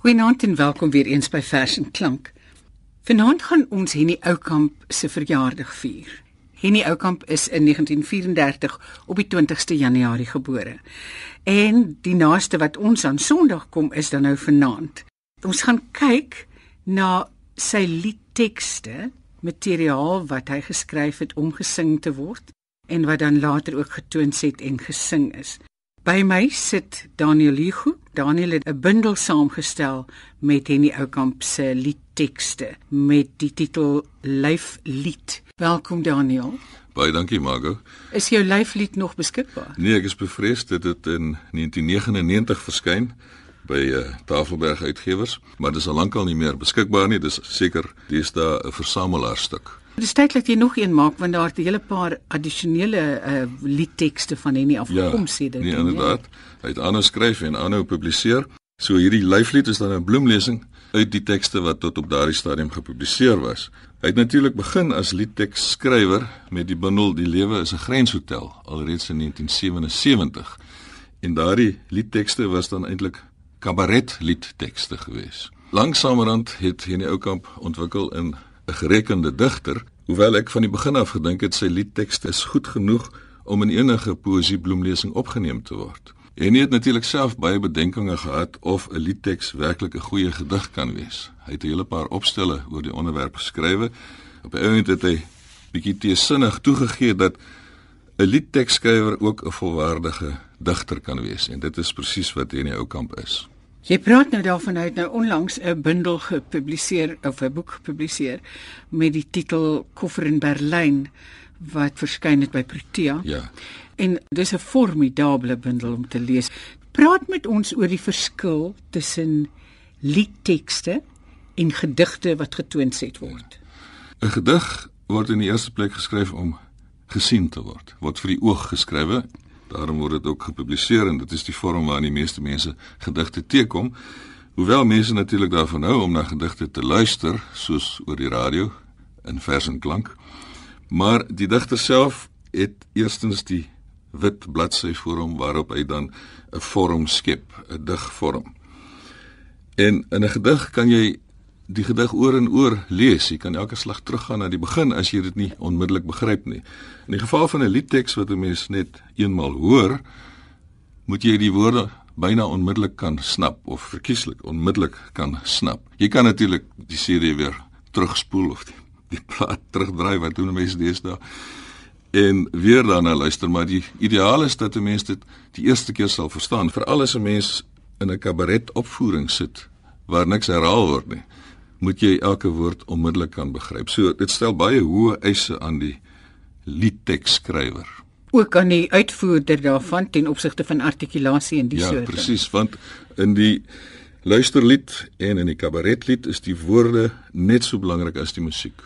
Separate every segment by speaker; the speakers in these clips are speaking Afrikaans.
Speaker 1: Goeienaand en welkom weer eens by Vers en Klank. Vanaand gaan ons Henny Oukamp se verjaardag vier. Henny Oukamp is in 1934 op die 20ste Januarie gebore. En die naaste wat ons aan Sondag kom is dan nou vanaand. Ons gaan kyk na sy liedtekste, materiaal wat hy geskryf het om gesing te word en wat dan later ook getoon het en gesing is. By my sit Daniel Ligo. Daniel het 'n bundel saamgestel met Henny Oukamp se liedtekste met die titel Lyflied. Welkom Daniel.
Speaker 2: Baie dankie Margo.
Speaker 1: Is jou lyflied nog beskikbaar?
Speaker 2: Nee, ek is bevrees dit het in 1999 verskyn by uh, Tafelberg Uitgewers, maar dis al lankal nie meer beskikbaar nie. Dis seker dis daar 'n versamelaarstuk.
Speaker 1: Dis tyd dat jy nog een maak want daar het 'n hele paar addisionele uh, liedtekste van Henny afgekom
Speaker 2: ja, sê dit. Nee, inderdaad. Hy het aanhou skryf en aanhou publiseer. So hierdie lyflied is dan 'n bloemlesing uit die tekste wat tot op daardie stadium gepubliseer was. Hy het natuurlik begin as liedteksskrywer met die bundel Die lewe is 'n grenshotel alreeds in 1977. En daardie liedtekste was dan eintlik kabaret liedtekste geweest. Langsamerhand het Henny Oukamp ontwikkel in 'n gerekende digter, hoewel ek van die begin af gedink het sy liedtekste is goed genoeg om in enige poësiebloemlesing opgeneem te word. En hy het natuurlik self baie bedenkinge gehad of 'n liedteks werklik 'n goeie gedig kan wees. Hy het 'n hele paar opstelle oor die onderwerp geskrywe. Op 'n oomblik het hy bietjie teesinnig toegegee dat 'n liedteksskrywer ook 'n volwaardige digter kan wees en dit is presies wat hy in die ou kamp is.
Speaker 1: Jy praat nou daarvan uit nou onlangs 'n bundel gepubliseer of 'n boek gepubliseer met die titel Koffer in Berlyn wat verskyn het by Protea.
Speaker 2: Ja.
Speaker 1: En dis 'n formidable bundel om te lees. Praat met ons oor die verskil tussen liedtekste en gedigte wat getoon set word.
Speaker 2: 'n. Gedig word in die eerste plek geskryf om gesien te word. Word vir die oog geskrywe Daarom word dit ook gepubliseer en dit is die vorm waarin die meeste mense gedigte teekom. Hoewel mense natuurlik daarvan hou om na gedigte te luister, soos oor die radio in vers en klank. Maar die digter self het eerstens die wit bladsy voor hom waarop hy dan 'n vorm skep, 'n digvorm. En in 'n gedig kan jy die gedig oor en oor lees. Jy kan elke slag teruggaan na die begin as jy dit nie onmiddellik begryp nie. In die geval van 'n liedteks wat 'n mens net eenmal hoor, moet jy die woorde byna onmiddellik kan snap of verkieslik onmiddellik kan snap. Jy kan natuurlik die CD weer terugspoel of die, die plaat terugdraai wat doen mense deesdae en weer daarna luister, maar die ideaal is dat 'n mens dit die eerste keer sal verstaan, veral as 'n mens in 'n kabaret opvoering sit waar niks herhaal word nie moet jy elke woord onmiddellik kan begryp. So dit stel baie hoë eise aan die liedteksskrywer.
Speaker 1: Ook aan die uitvoerder daarvan ten opsigte van artikulasie en die
Speaker 2: ja,
Speaker 1: soort.
Speaker 2: Ja, presies, want in die luisterlied en in die kabaretlied is die woorde net so belangrik as die musiek.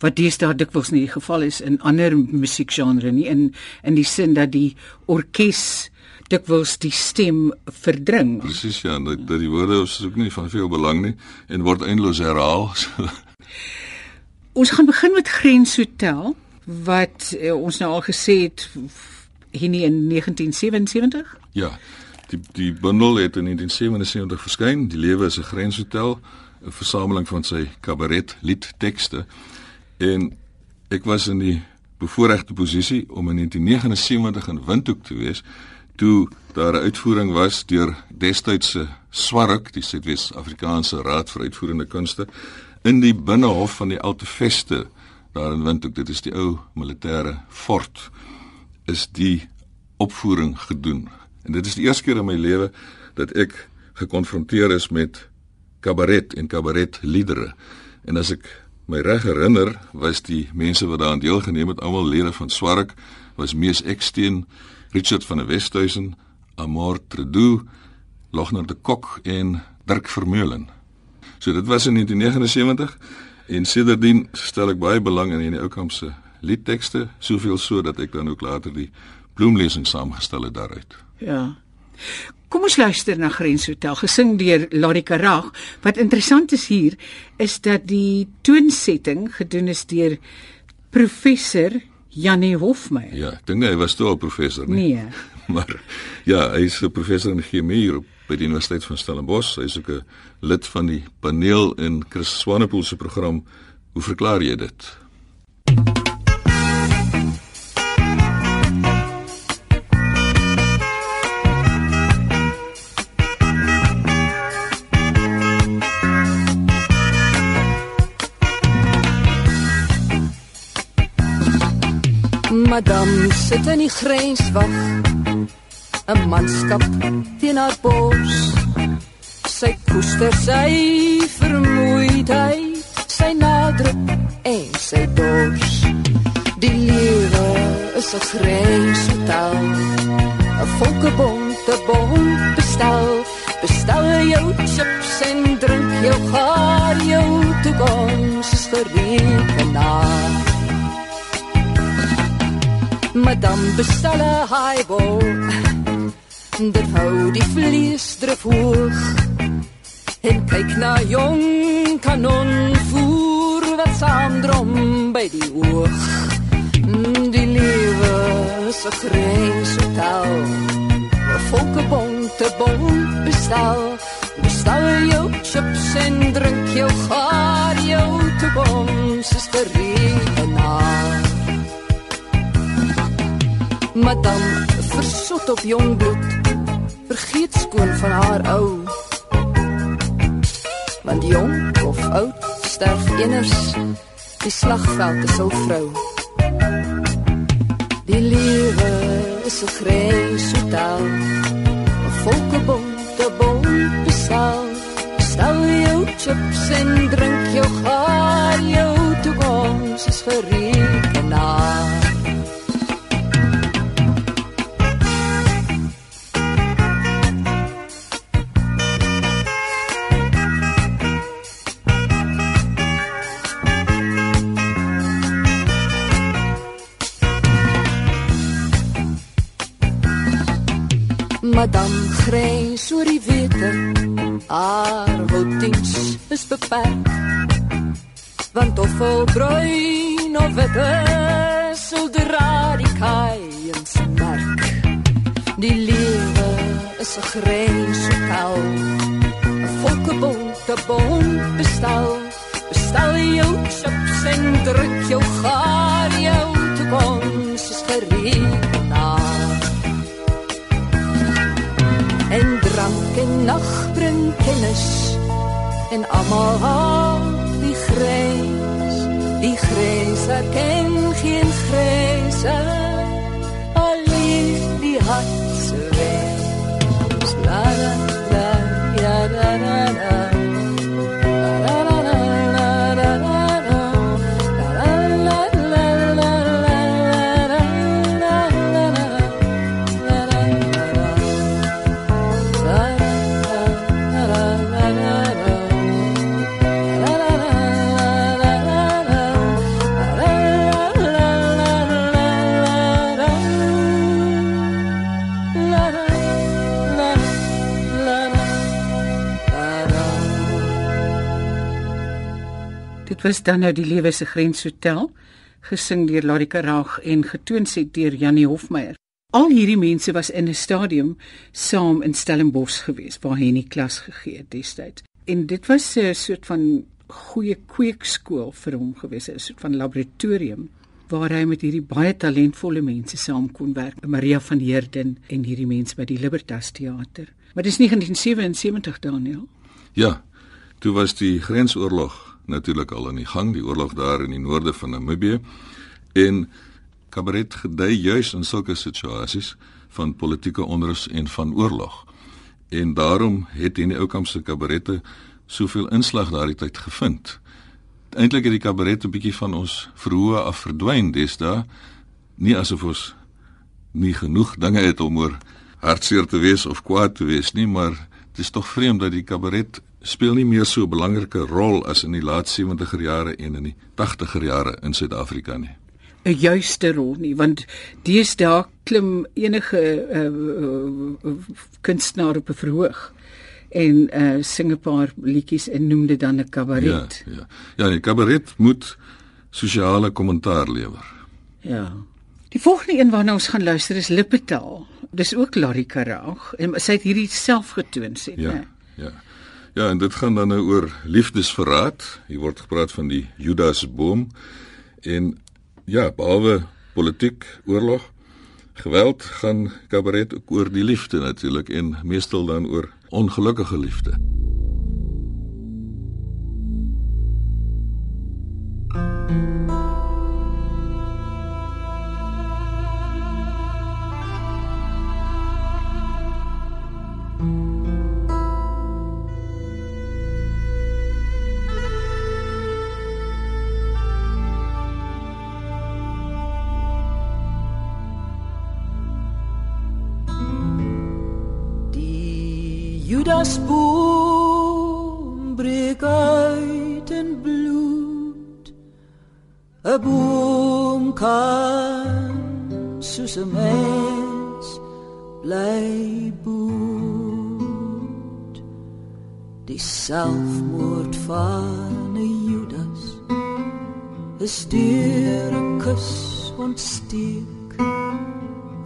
Speaker 1: Wat deesdae dikwels nie die geval is in ander musiekgenre nie in in die sin dat die orkes dikwels die stem verdring.
Speaker 2: Presies ja, dat, dat die woorde is ook nie van veel belang nie en word eindeloos herhaal.
Speaker 1: ons gaan begin met Grenshotel wat uh, ons nou al gesê het hier in 1977.
Speaker 2: Ja. Die die bundel het in 1977 verskyn. Die lewe is 'n grenshotel, 'n versameling van sy kabaret liedtekste. En ek was in die bevoordeelde posisie om in 1979 in Windhoek te wees toe daar 'n uitvoering was deur destydse Swaruk, die Suidwes-Afrikaanse Raad vir Uitvoerende Kunste in die binnehof van die Altefeste daar in Windhoek. Dit is die ou militêre fort is die opvoering gedoen. En dit is die eerste keer in my lewe dat ek gekonfronteer is met kabaret en kabaretliedere. En as ek my reg herinner, was die mense wat daaraan deelgeneem het almal lede van Swaruk, was Mees Eksteen Richard van der Westhuizen, Amor Trudeau, Logner de Kok en Dirk Vermeulen. So dit was in 1979 en sedertdien stel ek baie belang in die Oukamp se liedtekste, soveel so dat ek dan ook later die bloemlesing saamgestel het daaruit.
Speaker 1: Ja. Kom ons luister na Grenshotel gesing deur Larry Karag. Wat interessant is hier is dat die toonsetting gedoen is deur professor Janie Hofmeyer.
Speaker 2: Ja, ek dink hy was toe al professor nie.
Speaker 1: Nee.
Speaker 2: maar ja, hy is 'n professor in chemie hier op by die Universiteit van Stellenbosch. Hy is ook 'n lid van die paneel in Chris Swanepoel se program. Hoe verklaar jy dit?
Speaker 3: Madame sit in die grenswag 'n manskap teen haar bors. Sy koester sy vermoeidheid sy nadruk en sy dors. Die lewe is 'n grenshotel 'n volkebonte bond bestel. Bestel jou chips en drink jou gaar. Jou toekoms vir rekenaar Madame bestel 'n highball. Dit hou die vlees drif hoog. En kyk na jong kanon voer wat saamdrom by die oog. Die lewe is 'n grenshotel. 'n Volkebonte bond bestel. Bestel jou chips en drink jou gaar jou toekoms is Madame versot op jong bloed. Vergeet skoon van haar ou. Want jong of oud sterf eners. Die slagveld is ou vrou. Die lewe is 'n grenshotel 'n volkebonte bom besal stel jou chips en drink jou gaar jou toekoms is gerekenaar Madame grens oor die wete. Haar houtings is beperk want of vol bruin of witte sou dra die kai en smerk die lewe is 'n grenshotel 'n volkebonte bond bestel. Bestel jou chips en drink jou gaar. Jou toekoms is gerekenaar en nag bring kennis en almal die grens. Die grens ken geen grense
Speaker 1: Dit was dan nou die Lewe se Grenshotel, gesing deur Larika Raag en getoon deur Janie Hofmeyer. Al hierdie mense was in 'n stadium saam in Stellenbosch gewees waar die klas gegee het destyds. En dit was 'n soort van goeie kweekskool vir hom gewees, 'n soort van laboratorium waar hy met hierdie baie talentvolle mense saam kon werk. Maria van Heerden en hierdie mense by die Libertas Theater. Maar dis 1977 Daniel.
Speaker 2: Ja, toe was die grensoorlog natuurlik al aan die gang, die oorlog daar in die noorde van Namibië en kabaret gedei juis in sulke situasies van politieke onrus en van oorlog. En daarom het die Oukamp se kabarette soveel inslag daardie tyd gevind. Eintlik het die kabaret 'n bietjie van ons verhoë af verdwyn deesdae, nie asof ons nie genoeg dinge het om oor hartseer te wees of kwaad te wees nie, maar dit is tog vreemd dat die kabaret speel nie meer so 'n belangrike rol as in die laat 70er jare en in die 80er jare in Suid-Afrika nie.
Speaker 1: 'n juiste rol nie want deesdae klim enige uh, uh, kunstenaar op 'n verhoog en uh, sing 'n paar liedjies en noem dit dan 'n kabaret.
Speaker 2: Ja, ja. Ja, die kabaret moet sosiale kommentaar lewer.
Speaker 1: Ja. Die volgende een waarna ons gaan luister is Lippetal. Dis ook Larry Karag en sy het hierdie self getoon sê,
Speaker 2: Ja.
Speaker 1: né?
Speaker 2: Ja. Ja, en dit gaan dan nou oor liefdesverraad. Hier word gepraat van die Judasboom en ja, behalwe politiek, oorlog, geweld gaan kabaret ook oor die liefde natuurlik en meestal dan oor ongelukkige liefde.
Speaker 3: 'n Boom kan soos 'n mens bly boet. Die selfmoord van 'n Judas is deur 'n kus ontsteek.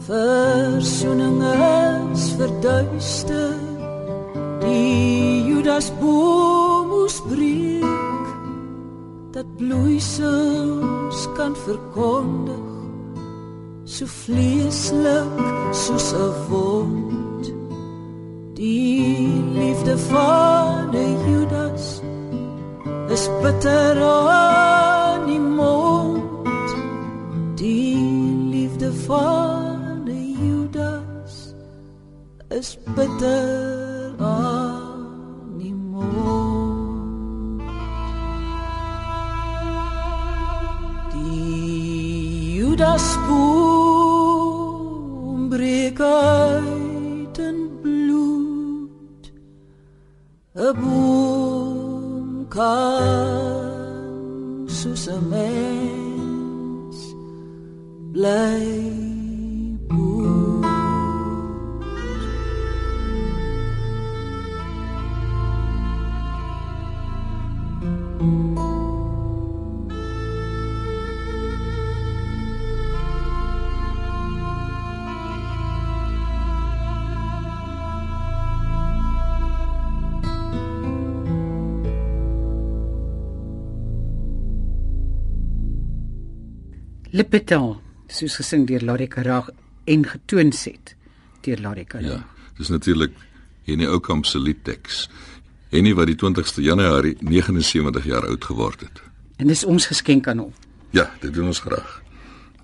Speaker 3: Versoening is verduister. Die Judas boom moes breek dat bloeisels kan verkondig so vleeslik soos 'n wond. Die liefde van 'n Judas is bitter aan die mond. Die liefde van 'n Judas is bitter
Speaker 1: Lippetal, soos gesing deur Larry Karag en getoon set deur Larry Karag.
Speaker 2: Ja, dis natuurlik Henny Oukamp se liedteks. Henny wat die 20ste Januarie 79 jaar oud geword het.
Speaker 1: En dis ons geskenk aan hom.
Speaker 2: Ja, dit doen ons graag.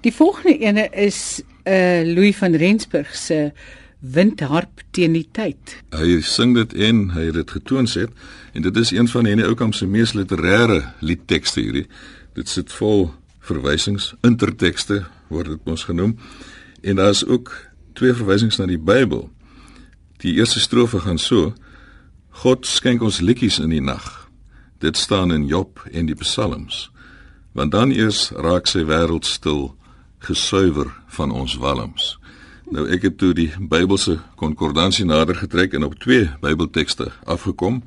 Speaker 1: Die volgende ene is 'n uh, Louis van Rensburg se Windharp teen die tyd.
Speaker 2: Hy sing dit en hy het dit getoon sê en dit is een van Henny Oukamp se mees literêre liedtekste hierdie. Dit sit vol verwysings, intertekste word dit ons genoem. En daar's ook twee verwysings na die Bybel. Die eerste strofe gaan so: God skenk ons liedjies in die nag. Dit staan in Job en die Psalms. Want dan eers raak sy wêreld stil, gesuiwer van ons walms. Nou ek het toe die Bybelse konkordansie nader getrek en op twee Bybeltekste afgekom,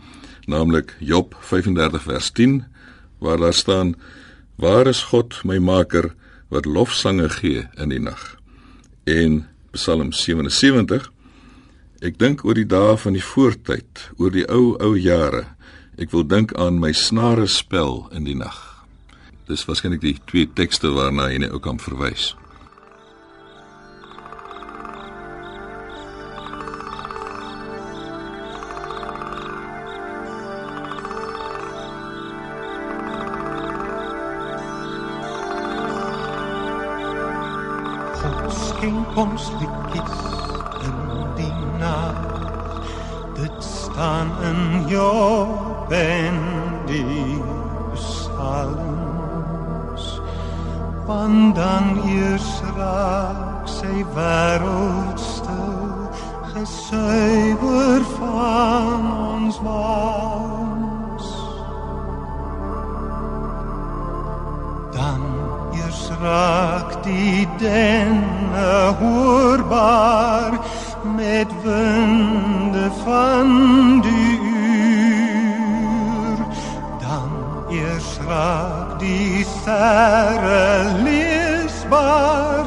Speaker 2: naamlik Job 35 vers 10 waar daar staan: Waar is God my maker wat lofsange gee in die nag? En Psalm 77 Ek dink oor die dae van die voortyd, oor die ou ou jare. Ek wil dink aan my snare spel in die nag. Dis waarskynlik die twee tekste waarna hy ook kan verwys.
Speaker 4: God skenk ons liedjies staan in Job en die Psalms. Want dan eers raak sy wêreld stil, gesuiwer van ons waans. Dan eers raak die denne hoorbaar met winde van die uur. Dan eers raak die sterre leesbaar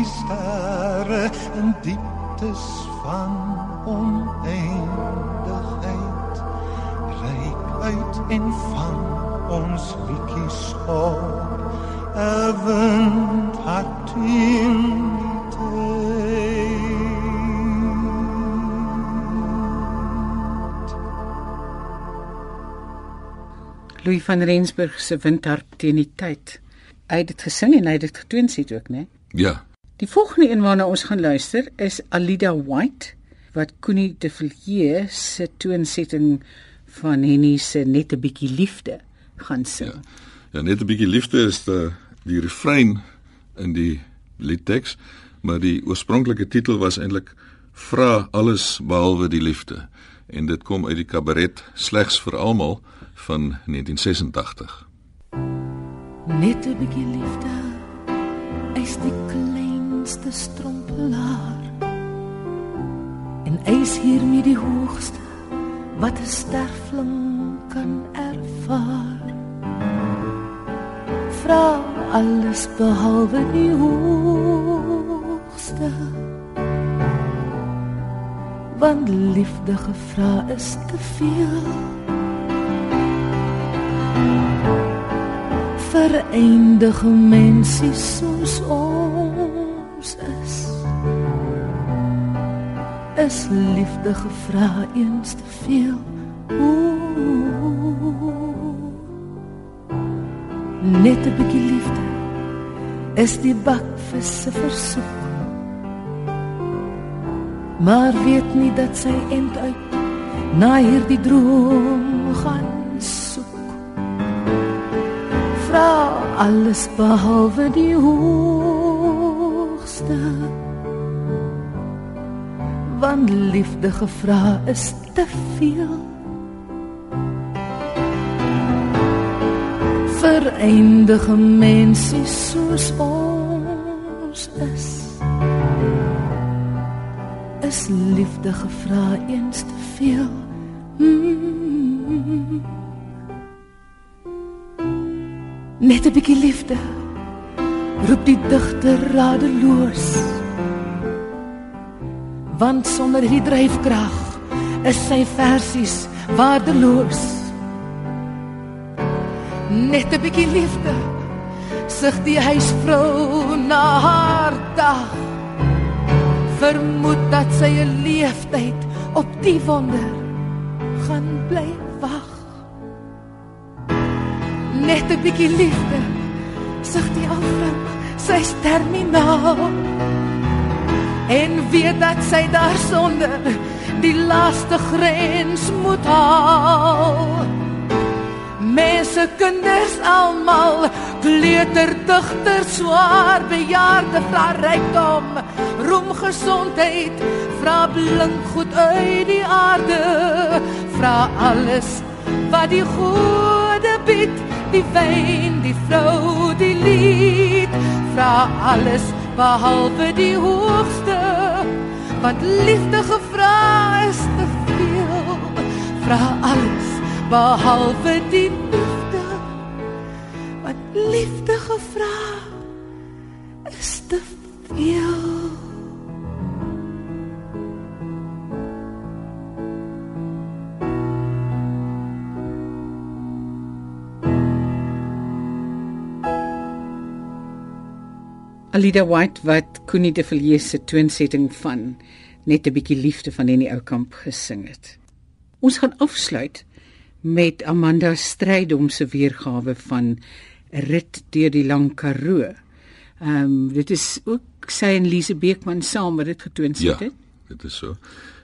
Speaker 4: die sterre in dieptes van oneindigheid reik uit en vang ons liedjies op 'n wind hat in.
Speaker 1: Louis van Rensburg se Windharp teen die tyd. Hy het dit gesing en hy het dit getoon sit ook, né?
Speaker 2: Ja.
Speaker 1: Die volgende een waarna ons gaan luister is Alida White wat Connie de Villiers se toonsetting van Henny se net 'n bietjie liefde gaan sing.
Speaker 2: Ja. Ja, net 'n bietjie liefde is die die refrein in die liedteks, maar die oorspronklike titel was eintlik Vra alles behalwe die liefde en dit kom uit die kabaret Slegs vir almal van 1986.
Speaker 5: Net 'n bietjie liefde is die kleinste strompelaar. En eis hiermee die hoogste wat 'n sterfling kan ervaar. Vra alles behalwe die hoogste. Want liefde gevra is te veel. Vir eindige mensie soos ons is. Is liefde gevra eens te veel? Oeh. net 'n bietjie liefde is die bakvis se versoek. Maar weet nie dat sy end uit na hierdie droom gaan soek. Vra alles behalwe die hoogste want liefde gevra is te veel. Vir eindige mensie soos ons is. Is liefde gevra eens te veel? Mm. net 'n bietjie liefde roep die digter radeloos. Want sonder die dryfkrag is sy versies waardeloos. Net 'n bietjie liefde sug die huisvrou na haar dag. Vermoed dat sy 'n leeftyd op die wonder gaan bly wag. Net 'n bietjie liefde sug die ou vrou sy's terminaal. En weet dat sy daarsonder die laaste grens moet haal. Mense kinders almal kleuterdigter swaar bejaarde vra rykdom roem gesondheid vra blink goed uit die aarde vra alles wat die gode bied die wyn die vrou die lied vra alles behalwe die hoogste want liefde gevra is te veel. Vra alles behalwe die liefde wat liefde gevra
Speaker 1: Alida White wat Connie de Villiers se toonsetting van net 'n bietjie liefde van Henny Oukamp gesing het. Ons gaan afsluit met Amanda Strydom se weergawe van rit deur die lang Karoo. Ehm um, dit is ook sy en Lise Beekman saam wat dit getoon
Speaker 2: Ja,
Speaker 1: het.
Speaker 2: dit is so.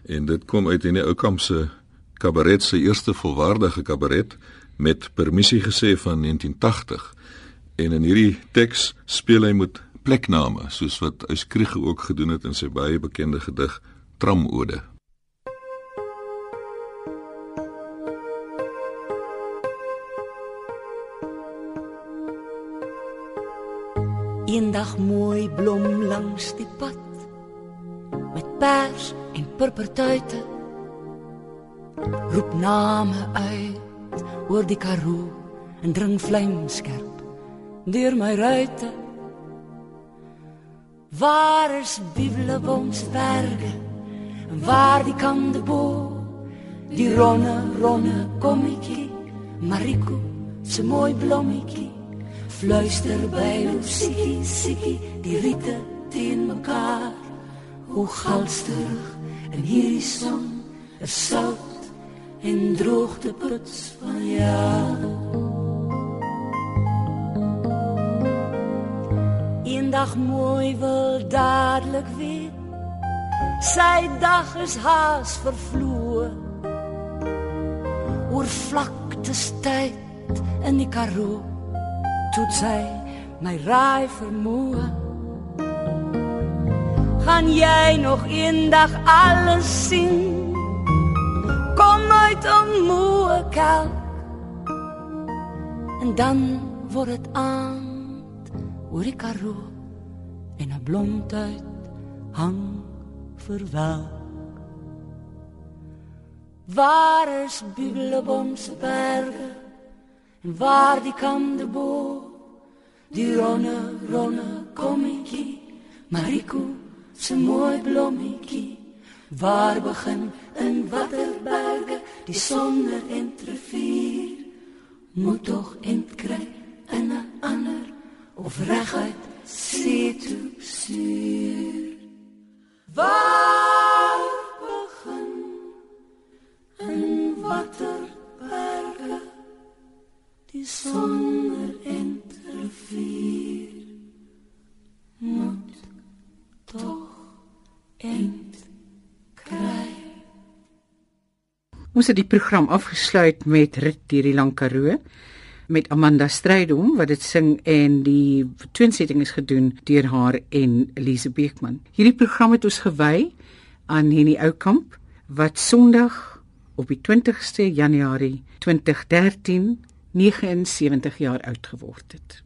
Speaker 2: En dit kom uit in die Oukamp se kabaret se eerste volwaardige kabaret met permissie gesê van 1980. En in hierdie teks speel hy met plekname soos wat Uyskriege ook gedoen het in sy baie bekende gedig Tramode.
Speaker 3: Eendag mooi blom langs die pad met pers en purpertuite roep name uit oor die Karoo en dring vlamskerp deur my ruite waar is Bibeleboomsberge en waar die kandebo die ronne ronne kommetjie. Mariko se mooi blommetjie. Fluister by Lucie Siki die riete teen mekaar. Hoe galsterig in hierdie son is sout en droogte puts van jaar Eendag mooi wil dadelik weer. Sy dag is haas vervloe. Oor vlaktes tyd in die Karoo toe sy my raai vermoë gaan jy nog eendag alles sien? Kom uit 'n moe kelk. En dan word dit aand oor die Karoo en 'n blomtuit hang verwelk Waar is Bibeleboomsberge en waar die kandebo die ronne ronne kommetjie Mariko se mooi blommetjie. Waar begin in waterberge die sonder entrevier moet tog entkry in 'n ander of reguit see toe
Speaker 1: Ons het die program afgesluit met Rit deur die Lang Karoo met Amanda Strydom wat dit sing en die toonsetting is gedoen deur haar en Elise Beekman. Hierdie program het ons gewy aan Henny Oukamp wat Sondag op die 20ste Januarie 2013 79 jaar oud geword het.